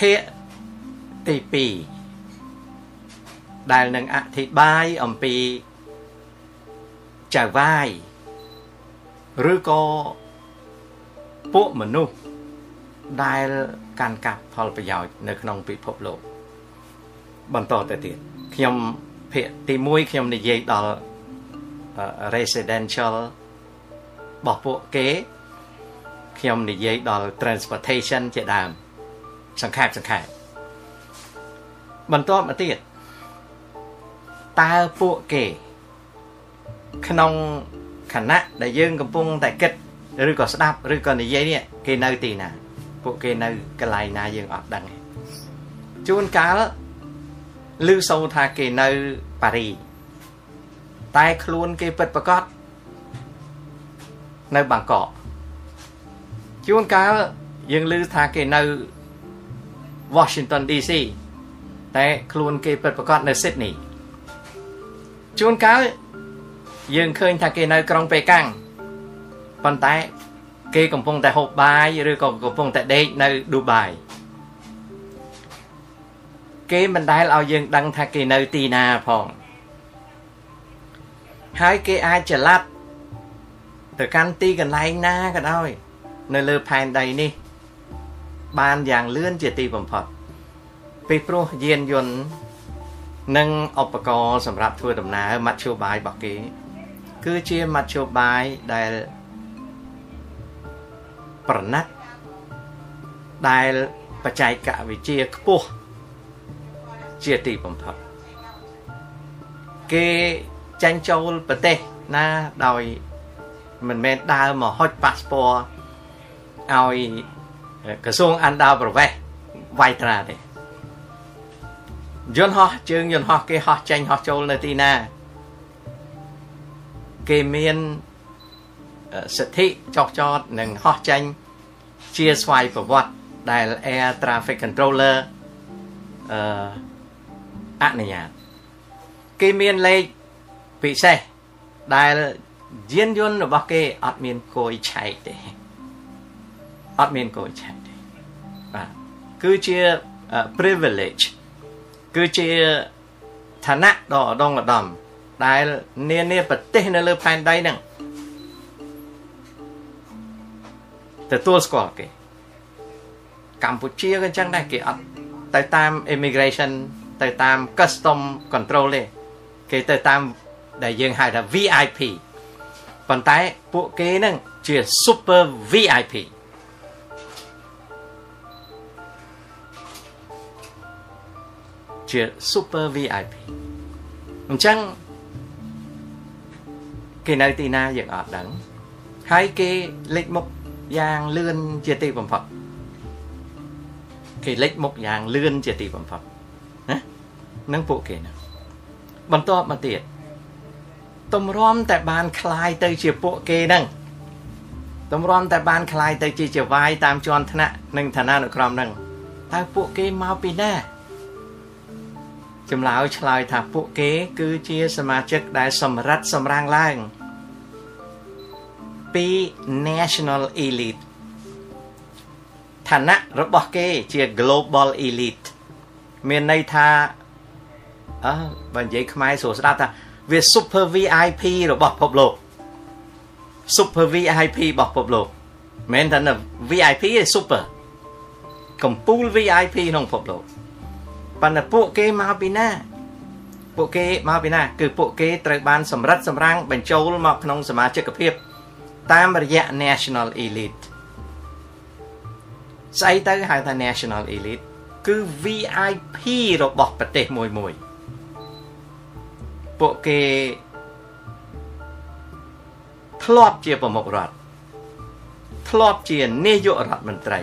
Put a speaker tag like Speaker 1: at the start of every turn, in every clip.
Speaker 1: ភាគទី2ដែលនឹងអធិប្បាយអំពីចៅវាយឬក៏ពួកមនុស្សដែលកាន់កាប់ផលប្រយោជន៍នៅក្នុងពិភពលោក បន្តទៅទៀតខ្ញុំភាគទី1ខ្ញុំនិយាយដល់ residential របស់ពួកគេ ខ្ញុំនិយាយដល់ transportation ជាដើម សង្ខេបសង្ខេបបន្តមកទៀតតើពួកគេ ក្នុងខណៈដែលយើងកំពុងតែគិតឬក៏ស្ដាប់ឬក៏និយាយនេះគេនៅទីណា ពួកគេនៅកន្លែងណាយើងអត់ដឹងជួនកាលឮសូរថាគេនៅប៉ារីតែខ្លួនគេពិតប្រកបនៅបាងកកជួនកាលយើងឮថាគេនៅ Washington DC តែខ្លួនគេពិតប្រកបនៅ Sydney ជួនកាលយើងឃើញថាគេនៅក្រុងប៉េកាំងប៉ុន្តែគេកំពុងតែហូបបាយឬក៏កំពុងតែដេកនៅឌូបាយគេមិនដែលឲ្យយើងដឹងថាគេនៅទីណាផងហើយគេអាចច្រឡាត់ទៅកាន់ទីកន្លែងណាក៏ដោយនៅលើផែនដីនេះ បានយ៉ាងលឿនជាទីបំផុតពីព្រោះយានយន្តនិងឧបករណ៍សម្រាប់ធ្វើដំណើរមធ្យោបាយរបស់គេ គឺជាមធ្យោបាយដែលប្រណិតដែលបច្ចេកវិទ្យាខ្ពស់ជាទីបំផុតគេចាញ់ចូលប្រទេសណាដោយមិនមែនដើរមកហុចប៉ាសពតឲ្យ ក្រសួងអន្តរប្រវេសន៍វាយត្រាទេយន្តហោះជើងយន្តហោះគេហោះចេញហោះចូលនៅទីណាគេមានសិទ្ធិចុះចតនិងហោះចេញជាស្វ័យប្រវត្តិដែល Air Traffic Controller អឺអនុញ្ញាតគេមានលេខពិសេសដែលយានយន្តរបស់គេអត់មានគយឆែកទេ អត់មានគយឆែកទេបាទគឺជា privilege គឺជាឋានៈដ៏ឧត្តមឧត្តមដែលនានាប្រទេសនៅលើផែនដីហ្នឹងទទួលស្គាល់គេកម្ពុជាក៏អញ្ចឹងដែរគេអត់ទៅតាម immigration ទៅតាម custom control ទេគេទៅតាមដែលយើងហៅថា VIP ប៉ុន្តែពួកគេនឹងជា super VIP ជា super VIP អញ្ចឹងគេនៅទីណាយើងអត់ដឹងហើយគេលេចមុខយ៉ាងលឿនជាទីបំផុតគេលេចមុខយ៉ាងលឿនជាទីបំផុតណានឹងពួកគេណាបន្ទាប់មកទៀតទម្រាំតែបានคลายទៅជាពួកគេហ្នឹងទម្រាំតែបានคลายទៅជាចវាយតាមជាន់ថ្នាក់និងឋានានុក្រមហ្នឹងតើពួកគេមកពីណា ចម្លើយឆ្លើយថាពួកគេ គឺជាសមាជិកដែលសម្រិតសម្រាំងឡើងពី national elite ឋានៈរបស់គេជា global elite មានន័យថាអើបើនិយាយខ្មែរស្រួលស្ដាប់ថាវា super VIP របស់ពិភពលោក super VIP របស់ពិភពលោកមិនថា VIP ទេ super កំពូល VIP ក្នុងពិភពលោក ប៉ុន្តែពួកគេមកពីណា ពួកគេមកពីណា គឺពួកគេត្រូវបានសម្រិតសម្រាំងបញ្ចូលមកក្នុងសមាជិកភាព តាមរយៈ National Elite ស្អីទៅហៅថា National Elite គឺ VIP របស់ប្រទេសមួយមួយពួកគេធ្លាប់ជាប្រមុខរដ្ឋធ្លាប់ជានាយករដ្ឋមន្ត្រី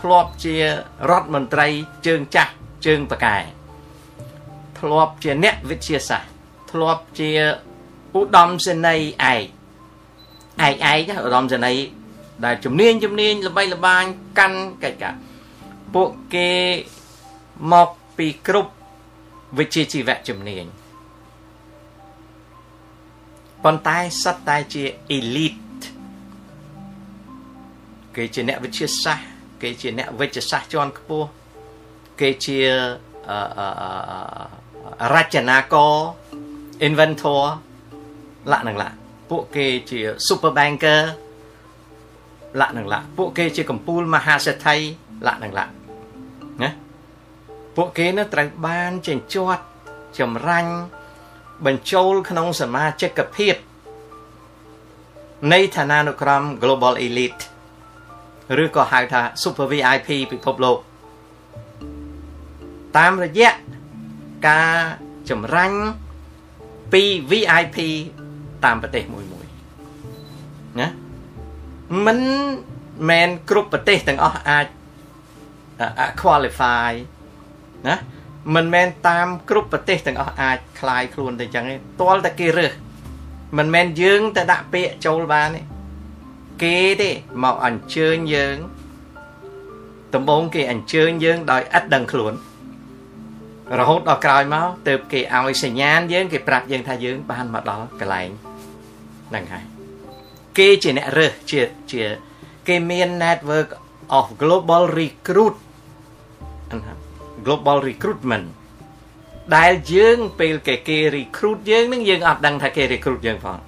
Speaker 1: ធ្លាប់ជារដ្ឋមន្ត្រីជើងចាស់ ជើងប្រកែធ្លាប់ជាអ្នកវិទ្យាសាស្ត្រធ្លាប់ជាឧត្តមសេនីយ៍ឯកឯកឯកឧត្តមសេនីយ៍ដែលជំនាញជំនាញល្បីល្បាញកាន់កិច្ចការពួកគេមកពីគ្រប់វិជ្ជាជីវៈជំនាញប៉ុន្តែសិតតែជា elite គេជាអ្នកវិទ្យាសាស្ត្រគេជាអ្នកវិទ្យាសាស្ត្រជាន់ខ្ពស់ គេជាអឺរចនាករ inventor លក្ខនឹងលក្ខពួកគេជា super banker លក្ខនឹងលក្ខពួកគេជាកម្ពូលមហាសេដ្ឋីលក្ខនឹងលក្ខណាពួកគេនឹងត្រូវបានចិញ្ជាត់ចម្រាញ់បញ្ចូលក្នុងសមាជិកភាពនៃឋានានុក្រម Global Elite ឬក៏ហៅថា Super VIP ពិភពលោក តាមរយៈការចម្រាញ់ពី VIP តាមប្រទេសមួយមួយណាមិនមែនគ្រប់ប្រទេសទាំងអស់អាច qualify ណាមិនមែនតាមគ្រប់ប្រទេសទាំងអស់អាចคลายខ្លួនទៅចឹងទេទាល់តែគេរើសមិនមែនយើងទៅដាក់ពាក្យចូលបានទេគេទេមកអញ្ជើញយើងដំបូងគេអញ្ជើញយើងដោយឥតដឹងខ្លួន រហូតដល់ក្រោយមកទៅគេឲ្យសញ្ញាណយើងគេប្រាប់យើងថាយើងបានមកដល់កន្លែងហ្នឹងហើយគេជាអ្នករើសជាជាគេមាន network of global recruit global recruitment ដែលយើងពេលគេគេ recruit យើងនឹងយើងអត់ដឹងថាគេ recruit យើងផង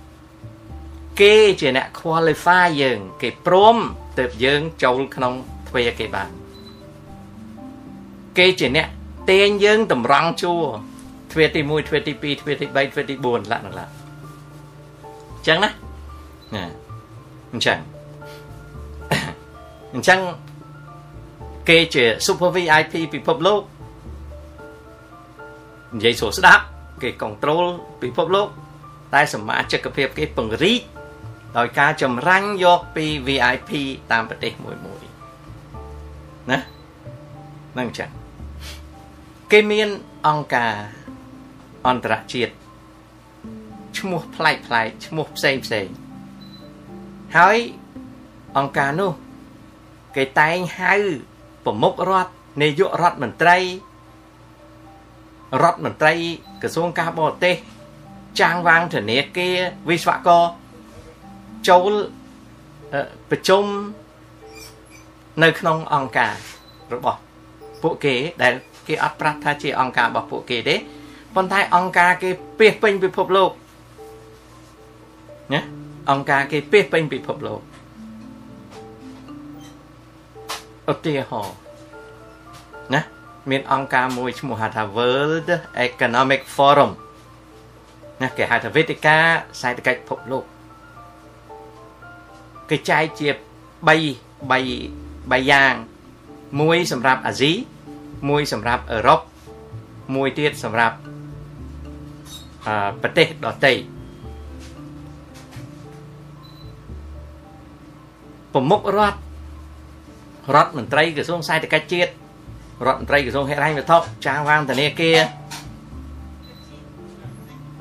Speaker 1: គេជាអ្នក qualify យើង គេព្រមទៅយើងចូលក្នុងទ្វេគេបានគេជាអ្នក ទាញយើងតម្រង់ជួរទ្វេទី1ទ្វេទី2ទ្វេទី3ទ្វេទី4ឡាក់នឹងឡាក់អញ្ចឹងណាណាអញ្ចឹងអញ្ចឹងគេជា super VIP ពិភពលោកនិយាយស្រួលស្ដាប់គេ control ពិភពលោក តែសមាជិកភាពគេពង្រីកដោយការចម្រាញ់យកពី VIP តាមប្រទេសមួយមួយណានឹងចឹង គេមានអង្គការអន្តរជាតិឈ្មោះប្លែកប្លែកឈ្មោះផ្សេងផ្សេងហើយអង្គការនោះ គេតែងហៅប្រមុខរដ្ឋនាយករដ្ឋមន្ត្រីរដ្ឋមន្ត្រីក្រសួងការបរទេសចាងវាងធនាគារវិស្វករចូលប្រជុំនៅក្នុងអង្គការរបស់ពួកគេដែល គេអត់ប្រាស់ថាជាអង្គការរបស់ពួកគេទេប៉ុន្តែអង្គការគេពេះពេញពិភពលោកណាអង្គការគេពេះពេញពិភពលោកឧទាហរណ៍ណាមានអង្គការមួយឈ្មោះហៅថា World Economic Forum ណាគេហៅថាវេទិកាសេដ្ឋកិច្ចពិភពលោកគេចែកជា3 3 3យ៉ាងមួយសម្រាប់អាស៊ី មួយសម្រាប់អឺរ៉ុបមួយទៀតសម្រាប់អឺប្រទេសដទៃប្រមុខរដ្ឋរដ្ឋមន្ត្រីក្រសួងសេដ្ឋកិច្ចជាតិរដ្ឋមន្ត្រីក្រសួងហិរញ្ញវត្ថុចាងវាងធនាគារ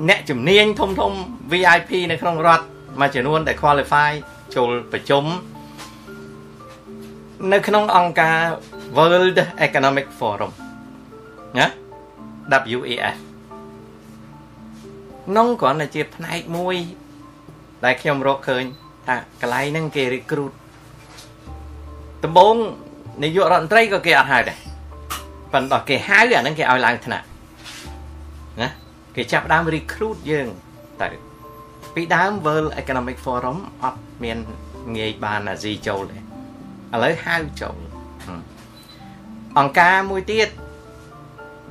Speaker 1: អ្នកជំនាញធំធំ VIP នៅក្នុងរដ្ឋមួយចំនួនដែល qualify ចូលប្រជុំនៅក្នុងអង្គការ World Economic Forum ណា WEF នងគ្រាន់តែជាផ្នែកមួយ ដែលខ្ញុំរកឃើញថាកន្លែងហ្នឹងគេ recruit ដំបូងនាយករដ្ឋមន្ត្រីក៏គេអត់ហៅដែរប៉ុន្តែគេហៅអាហ្នឹងគេឲ្យឡើងថ្នាក់ណាគេចាប់ដើម recruit យើងទៅពីដើម World Economic Forum អត់មានងាយបានអាស៊ីចូលទេឥឡូវហៅចូល អង្គការមួយទៀត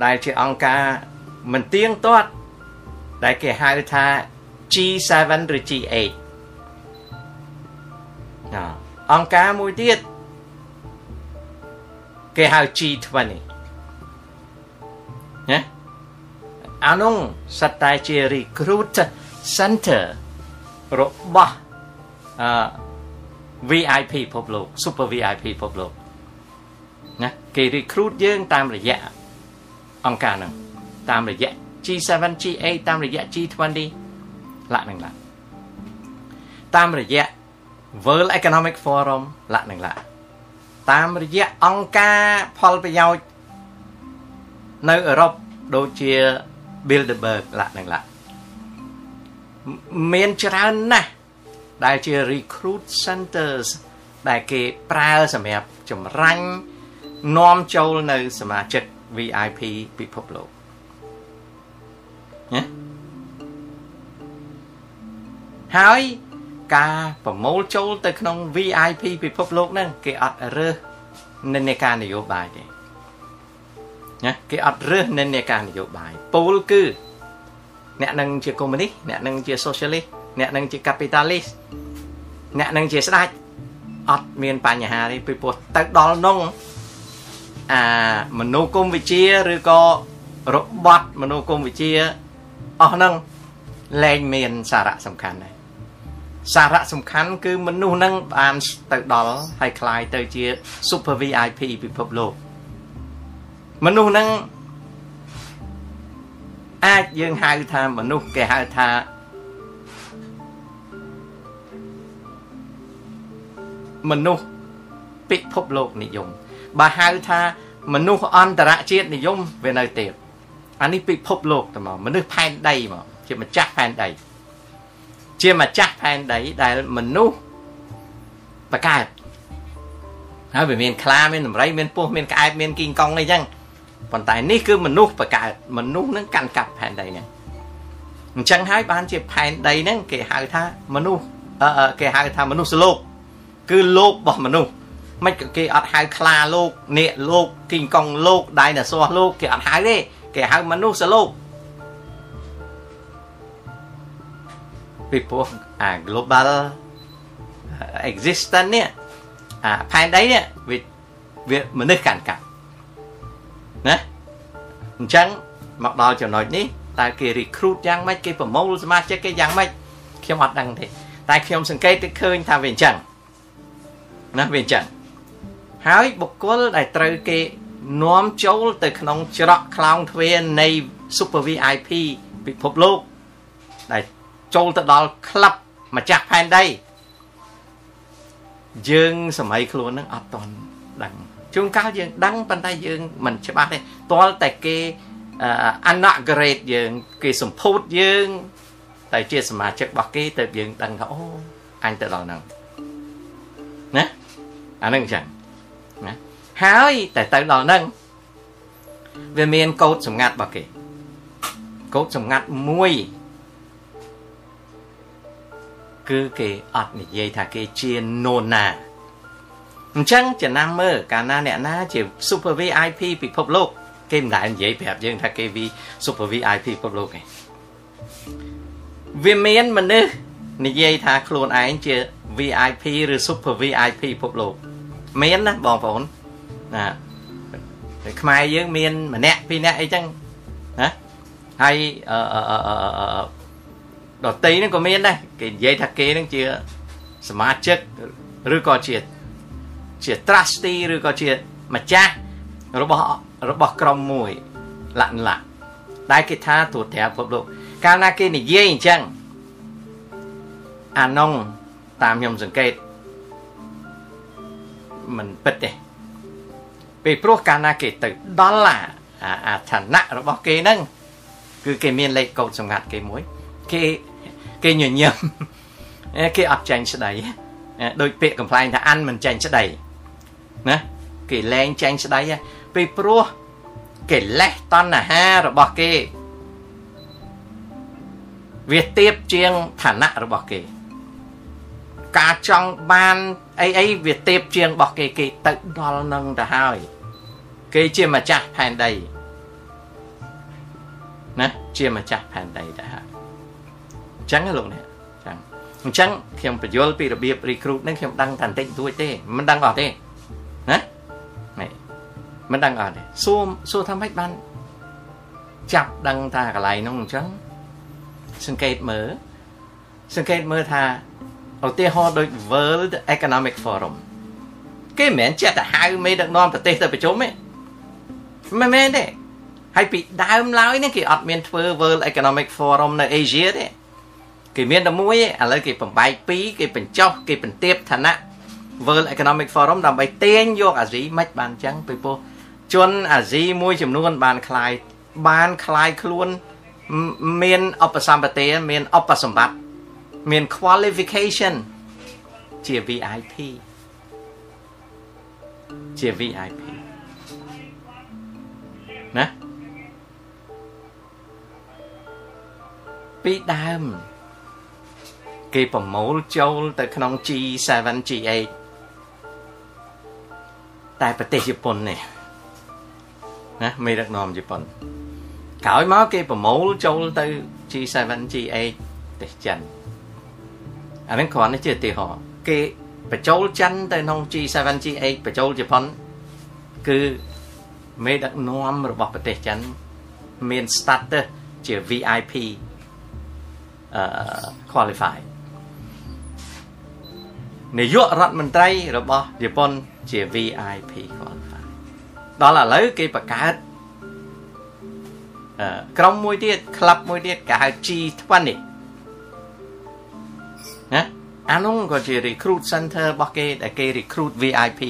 Speaker 1: ដែលជាអង្គការមិនទៀងទាត់ដែលគេហៅថា G7 ឬ G8 ណាអង្គការមួយទៀតគេហៅ G20 ណាអានោះសត្វតែជា recruit center របស់អឺ VIP ពិភពលោក super VIP ពិភពលោកណា គេ recruit យើងតាមរយៈអង្គការហ្នឹងតាមរយៈ G7 G8 តាមរយៈ G20 លាក់នឹងលាក់តាមរយៈ World Economic Forum លាក់នឹងលាក់តាមរយៈអង្គការផលប្រយោជន៍នៅអឺរ៉ុបដូចជា Bilderberg លាក់នឹងលាក់មានច្រើនណាស់ដែលជា recruit centers ដែលគេប្រើសម្រាប់ចម្រាញ់ នាំចូលនៅសមាជិក VIP ពិភពលោកណាហើយការប្រមូលចូលទៅក្នុង VIP ពិភពលោកហ្នឹងគេអត់រើសនិន្នាការនយោបាយទេណាគេអត់រើសនិន្នាការនយោបាយពូលគឺអ្នកនឹងជាកុម្មុយនីសអ្នកនឹងជា socialist អ្នកនឹងជា capitalist អ្នកនឹងជាស្ដេចអត់មានបញ្ហាទេពីព្រោះទៅដល់នោះ អាមនោគមវិជ្ជាឬក៏របត់មនោគមវិជ្ជាអស់ហ្នឹងលែងមានសារៈសំខាន់ដែរសារៈសំខាន់គឺមនុស្សហ្នឹងបានទៅដល់ហើយคลายទៅជា super VIP ពិភពលោកមនុស្សហ្នឹងអាចយើងហៅថាមនុស្សគេហៅថាមនុស្សពិភពលោកនិយម បើហៅថាមនុស្សអន្តរជាតិនិយមវានៅទៀតអានេះពិភពលោកតែមកមនុស្សផែនដីមកជាម្ចាស់ផែនដីជាម្ចាស់ផែនដីដែលមនុស្សបកកើតហើយវាមានខ្លាមានដំរីមានពស់មានក្អែបមានគីងកុងអីចឹងប៉ុន្តែនេះគឺមនុស្សបកកើតមនុស្សនឹងកាន់កាប់ផែនដីហ្នឹងអញ្ចឹងហើយបានជាផែនដីហ្នឹងគេហៅថាមនុស្សគេហៅថាមនុស្សលោក គឺលោករបស់មនុស្ស មិនគេអត់ហៅខ្លាលោកនាគលោកគីងកុងលោកដៃណាសោះលោកគេអត់ហៅទេគេហៅមនុស្សសលោកពីព្រោះអា global existence នេះអាផែនដីនេះវាវាមនុស្សកាន់កាប់ណាអញ្ចឹងមកដល់ចំណុចនេះតើគេ recruit យ៉ាងម៉េចគេប្រមូលសមាជិកគេយ៉ាងម៉េចខ្ញុំអត់ដឹងទេតែខ្ញុំសង្កេតទៅឃើញថាវាអញ្ចឹងណាវាអញ្ចឹង ហើយបុគ្គលដែលត្រូវគេនាំចូលទៅក្នុងច្រកខ្លោងទ្វារនៃ Super VIP ពិភពលោកដែលចូលទៅដល់ក្លឹបម្ចាស់ផែនដីយើងសម័យខ្លួននឹងអត់តន់ដឹងជួនកាលយើងដឹងប៉ុន្តែយើងមិនច្បាស់ទេទាល់តែគេអនុក្រេតយើងគេសម្ពោធយើងតែជាសមាជិករបស់គេទៅយើងដឹងថាអូអញទៅដល់ហ្នឹងណាអាហ្នឹងអញ្ចឹង ណាហើយតែទៅដល់ហ្នឹងវាមានកោដសម្ងាត់របស់គេកោដសម្ងាត់មួយគឺគេអត់និយាយថាគេជានរណាអញ្ចឹងចំណាំមើលកាលណាអ្នកណាជា super VIP ពិភពលោកគេមិនដែលនិយាយប្រាប់យើងថាគេ V super VIP ពិភពលោកទេវាមានមនុស្សនិយាយថាខ្លួនឯងជា VIP ឬ super VIP ពិភពលោក មានណាបងប្អូនណាខ្មែរយើងមានម្នាក់ពីរនាក់អីចឹងណាហើយអឺដតីហ្នឹងក៏មានដែរគេនិយាយថាគេហ្នឹងជាសមាជិកឬក៏ជាជា trustee ឬក៏ជាម្ចាស់របស់របស់ក្រុមមួយលក្ខណៈដែលគេថាទូត្រាពិភពលោកកាលណាគេនិយាយអញ្ចឹងអានងតាមខ្ញុំសង្កេត មិនពិតទេពេលព្រោះកាលណាគេទៅដល់អាអាឋានៈរបស់គេហ្នឹងគឺគេមានលេខកូដសម្ងាត់គេមួយ គេគេញញឹមគេអត់ចាញ់ស្ដីដូចពាក្យកំ pl ែងថាអានមិនចាញ់ស្ដីណាគេលែងចាញ់ស្ដីពេលព្រោះគេលេះតណ្ហារបស់គេវាទៀបជាងឋានៈរបស់គេ ការចង់បាន អីអីវាទៀបជាងរបស់គេគេទៅដល់នឹងទៅហើយគេជាម្ចាស់ផែនដីណាជាម្ចាស់ផែនដីទៅហើយអញ្ចឹងលោកនេះអញ្ចឹងអញ្ចឹងខ្ញុំបញ្យល់ពីរបៀប recruit ហ្នឹងខ្ញុំដឹងតែបន្តិចបន្តួចទេមិនដឹងអត់ទេណានេះមិនដឹងអត់ទេសួរសួរថាម៉េចបានចាប់ដឹងថាកន្លែងហ្នឹងអញ្ចឹងសង្កេតមើលសង្កេតមើលថា ឧទាហរណ៍ដូច World Economic Forum គេមិនមែនចេះតែហៅមេដឹកនាំប្រទេសទៅប្រជុំទេមិនមែនទេហើយពីដើមឡើយនេះគេអត់មានធ្វើ World Economic Forum នៅ Asia ទេគេមានតែមួយទេឥឡូវគេបំបែកពីរគេបញ្ចុះគេបន្ទាបឋានៈ World Economic Forum ដើម្បីទាញយកអាស៊ីមិនបានចឹងពីព្រោះជនអាស៊ីមួយចំនួនបានคลายបានคลายខ្លួនមានឧបសម្បទាមានឧបសម្បត្តិ មាន qualification ជា VIP ជា VIP ណាពីដើម គេប្រមូលចូលទៅក្នុង G7 G8 តែប្រទេសជប៉ុននេះណាមេដឹកនាំជប៉ុនក្រោយមកគេប្រមូលចូលទៅ G7 G8 ប្រទេសចិន អានេះគ្រាន់តែជាឧទាហរណ៍គេបញ្ចូលចិនទៅក្នុង G7 G8 បញ្ចូលជប៉ុនគឺមេដឹកនាំរបស់ប្រទេសចិនមាន status ជា VIP អឺ qualify នាយករដ្ឋមន្ត្រីរបស់ជប៉ុនជា VIP qualify ដល់ឥឡូវគេបង្កើតអឺក្រុមមួយទៀតក្លឹបមួយទៀតគេហៅ G20 ណា អានោះក៏ជា recruit center របស់គេដែលគេ recruit VIP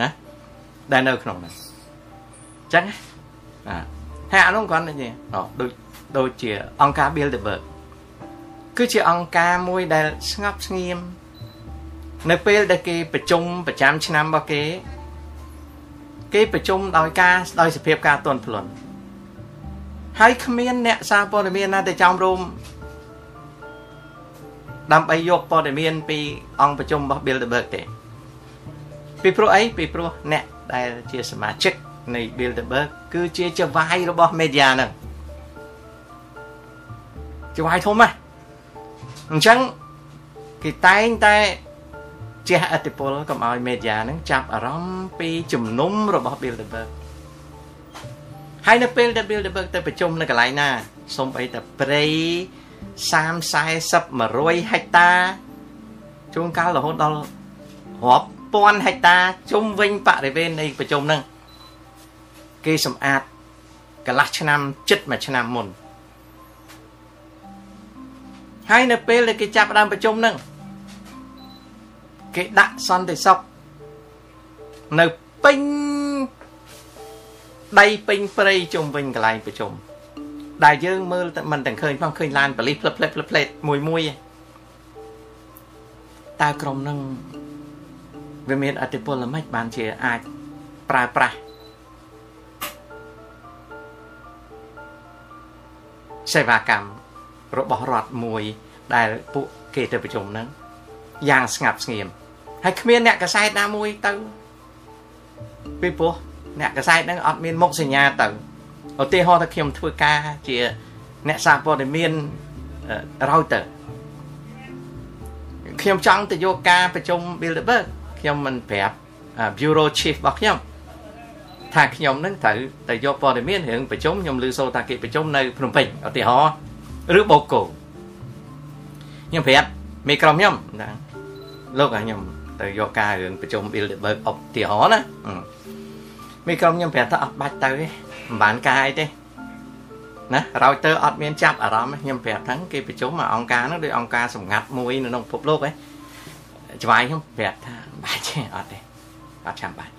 Speaker 1: ណាដែលនៅក្នុងនោះអញ្ចឹងណាហើយអានោះគាត់និយាយដូចដូចជាអង្គការ Bilderberg គឺជាអង្គការមួយដែលស្ងប់ស្ងៀមនៅពេលដែលគេប្រជុំប្រចាំឆ្នាំរបស់គេ គេប្រជុំដោយការដោយសភាពការទន់ភ្លន់ហើយគ្មានអ្នកសារព័ត៌មានណាទៅចំរួម ដើម្បីយកព័ត៌មានពីអង្គប្រជុំរបស់ Bilderberg ទេពីព្រោះអីពីព្រោះអ្នកដែលជាសមាជិកនៃ Bilderberg គឺជាចវាយរបស់ media ហ្នឹងចវាយធំណាស់អញ្ចឹងគេតែងតែជះអតិពលកុំឲ្យ media ហ្នឹងចាប់អារម្មណ៍ពីជំនុំរបស់ Bilderberg ហើយនៅពេលដែល Bilderberg ទៅប្រជុំនៅកន្លែងណាសូម្បីតែព្រៃ 30 40 100ហិកតាជួនកាលរហូតដល់រាប់ពាន់ហិកតាជុំវិញបរិវេណនៃប្រជុំហ្នឹងគេសម្អាតកន្លះឆ្នាំចិត្តមួយឆ្នាំមុនហើយនៅពេលដែលគេចាប់ដើមប្រជុំហ្នឹងគេដាក់សន្តិសុខនៅពេញដីពេញព្រៃជុំវិញកន្លែងប្រជុំ ដែលយើងមើលមិនទាំងឃើញផងឃើញឡានបលិសផ្លឹបផ្លែផ្លឹបផ្លែមួយមួយតើក្រុមនឹងវាមានអតិពលល្មិចបានជាអាចប្រើប្រាស់សេវាកម្មរបស់រដ្ឋមួយដែលពួកគេទៅប្រជុំហ្នឹងយ៉ាងស្ងាត់ស្ងៀមហើយគ្មានអ្នកកសែតណាមួយទៅពីព្រោះអ្នកកសែតហ្នឹងអត់មានមុខសញ្ញាទៅ ឧទាហរណ៍ថាខ្ញុំធ្វើការជាអ្នកសារព័ត៌មានរោទៅខ្ញុំចង់ទៅយកការប្រជុំ Bilderberg ខ្ញុំមិនប្រាប់ Bureau Chief របស់ខ្ញុំថាខ្ញុំនឹងត្រូវទៅយកព័ត៌មានរឿងប្រជុំខ្ញុំឮសូរថាគេប្រជុំនៅភ្នំពេញឧទាហរណ៍ឬបូកូខ្ញុំប្រាប់មេក្រុមខ្ញុំណាលោកខ្ញុំទៅយកការរឿងប្រជុំ Bilderberg ឧទាហរណ៍ណាមេក្រុមខ្ញុំប្រាប់ថាអត់បាច់ទៅទេ មិនបានការអីទេណារោចទៅអត់មានចាប់អារម្មណ៍ខ្ញុំប្រាប់ថាគេប្រជុំមកអង្គការហ្នឹងដោយអង្គការសម្ងាត់មួយនៅក្នុងពិភពលោកឯងច្បាយខ្ញុំប្រាប់ថាមិនបាច់ទេអត់ទេអត់ចាំបាច់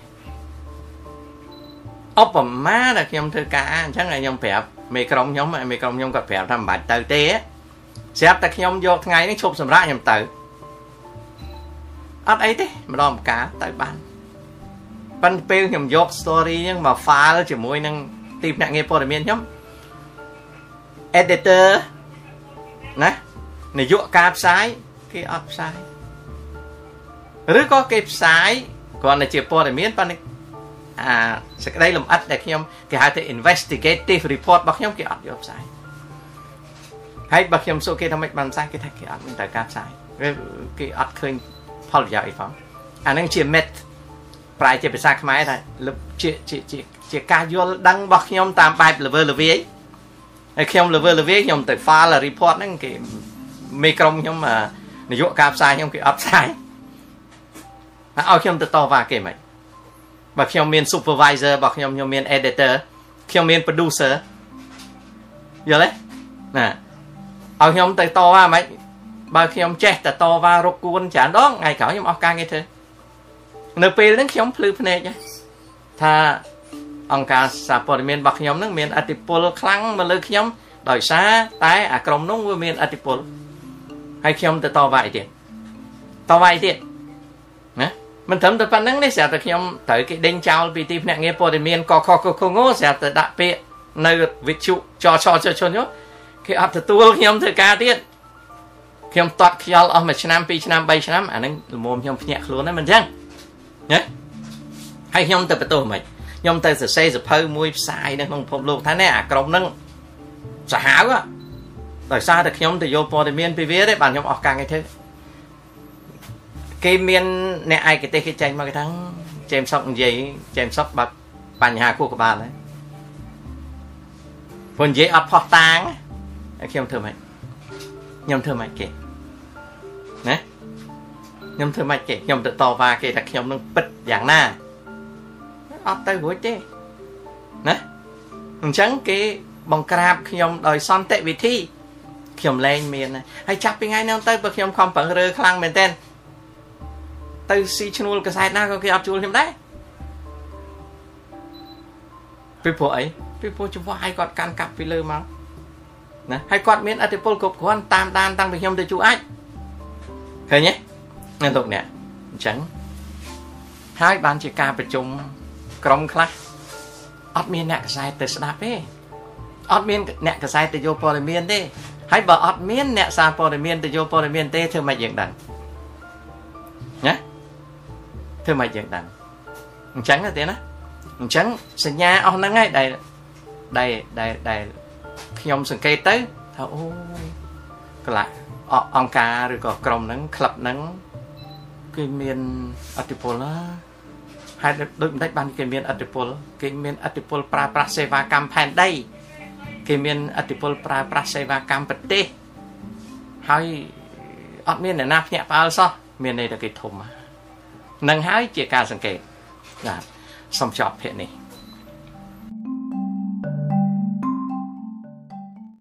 Speaker 1: ឧបមាដែលខ្ញុំធ្វើការអញ្ចឹងខ្ញុំប្រាប់មេក្រុមខ្ញុំមេក្រុមខ្ញុំក៏ប្រាប់ថាមិនបាច់ទៅទេស្រាប់តែខ្ញុំយកថ្ងៃនេះឈប់សម្រាប់ខ្ញុំទៅអត់អីទេម្ដងម្កាលទៅបានប៉ុន្តែពេលខ្ញុំយក story ហ្នឹងមក file ជាមួយនឹង ទីភ្នាក់ងារព័ត៌មានខ្ញុំ editor ណានាយកការផ្សាយគេអត់ផ្សាយឬក៏គេផ្សាយគ្រាន់តែជាព័ត៌មានប៉ុន្តែអាសក្តីលម្អិតដែលខ្ញុំគេហៅថា investigative report របស់ខ្ញុំគេអត់យកផ្សាយហើយបើខ្ញុំសួរគេថាម៉េចបានផ្សាយគេថាគេអត់មានត្រូវការផ្សាយគេអត់ឃើញផលប្រយោជន៍អីផងអានឹងជា myth ប្រែជាភាសាខ្មែរថាជាជាជា ជាការយល់ដឹងរបស់ខ្ញុំតាមបែប level ល្វាយហើយខ្ញុំ level ល្វាយខ្ញុំទៅ file report ហ្នឹងគេមេក្រុមខ្ញុំនាយកការផ្សាយខ្ញុំគេអត់ផ្សាយហើយឲ្យខ្ញុំទៅតវ៉ាគេមិនបើខ្ញុំមាន supervisor របស់ខ្ញុំខ្ញុំមាន editor ខ្ញុំមាន producer យល់ទេណាឲ្យខ្ញុំទៅតវ៉ាមិនបើខ្ញុំចេះតែតវ៉ារកគួនច្រើនដងថ្ងៃក្រោយខ្ញុំអស់ការងារធ្វើនៅពេលហ្នឹងខ្ញុំភ្លឺភ្នែកថា អង្គការសារព័ត៌មានរបស់ខ្ញុំហ្នឹងមានអធិបុលខ្លាំងមកលើខ្ញុំដោយសារតែអាក្រុមនោះវាមានអធិបុលហើយខ្ញុំទៅតវ៉ាអីទៀតតវ៉ាអីទៀតណាមិនត្រឹមតែប៉ុណ្្នឹងទេស្រាប់តែខ្ញុំត្រូវគេដេញចោលពីទីភ្នាក់ងារព័ត៌មានកខកខងស្រាប់តែដាក់ពាក្យនៅវិទ្យុចចចជនគេអត់ទទួលខ្ញុំធ្វើការទៀតខ្ញុំតត់ខ្យល់អស់មួយឆ្នាំពីរឆ្នាំ3ឆ្នាំអាហ្នឹងល្មមខ្ញុំភ្ញាក់ខ្លួនហ្នឹងមិនអញ្ចឹងណាហើយខ្ញុំទៅបន្ទោសមិនខ្ញុំទៅសរសេរសភៅមួយផ្សាយនៅក្នុងពិភពលោកថានេះអាក្រុមហ្នឹងសាហាវដោយសារតែខ្ញុំទៅយកព័ត៌មានពីវាទេបាទខ្ញុំអស់កាំងឯធ្វើគេមានអ្នកឯកទេសគេចេញមកគេថាជេមសុកនិយាយជេមសុកបាត់បញ្ហាគូក្បាលហើយព្រោះនិយាយអត់ផោះតាងហើយខ្ញុំធ្វើម៉េចខ្ញុំធ្វើម៉េចគេណាខ្ញុំធ្វើម៉េចគេខ្ញុំទៅតវ៉ាគេថាខ្ញុំនឹងពិតយ៉ាងណា អត់ទៅរួចទេណាអញ្ចឹងគេបង្ក្រាបខ្ញុំដោយសន្តិវិធីខ្ញុំលែងមានហើយចាប់ពីថ្ងៃនោះទៅបើខ្ញុំខំប្រឹងរើខ្លាំងមែនតើទៅស៊ីឈ្នួលកសែតណាក៏គេអត់ជួលខ្ញុំដែរពីព្រោះអីពីព្រោះចង្វាយគាត់កាន់កាប់ពីលើមកណាហើយគាត់មានអធិពលគ្រប់គ្រាន់តាមដានតាំងពីខ្ញុំទៅជួអាចឃើញទេណាលោកអ្នកអញ្ចឹងហើយបានជាការប្រជុំ ក្រុមខ្លះអត់មានអ្នកកសែតទៅស្ដាប់ទេអត់មានអ្នកកសែតទៅយកព័ត៌មានទេហើយបើអត់មានអ្នកសារព័ត៌មានទៅយកព័ត៌មានទេធ្វើម៉េចយើងដឹងណាធ្វើម៉េចយើងដឹងអញ្ចឹងទេណាអញ្ចឹងសញ្ញាអស់ហ្នឹងហើយដែលដែលដែលដែលខ្ញុំសង្កេតទៅថាអូយកន្លះអង្គការឬក៏ក្រុមហ្នឹងក្លឹបហ្នឹងគឺមានអធិពលណា ហើយដូចមិនដេចបានគេមានអធិពលគេមានអធិពលប្រើប្រាស់សេវាកម្មផែនដីគេមានអធិពលប្រើប្រាស់សេវាកម្មប្រទេសហើយអត់មានអ្នកណាភ្ញាក់ផ្អើលសោះមានន័យថាគេធំហ្នឹងហើយជាការសង្កេតបាទសូមចប់ភាគនេះ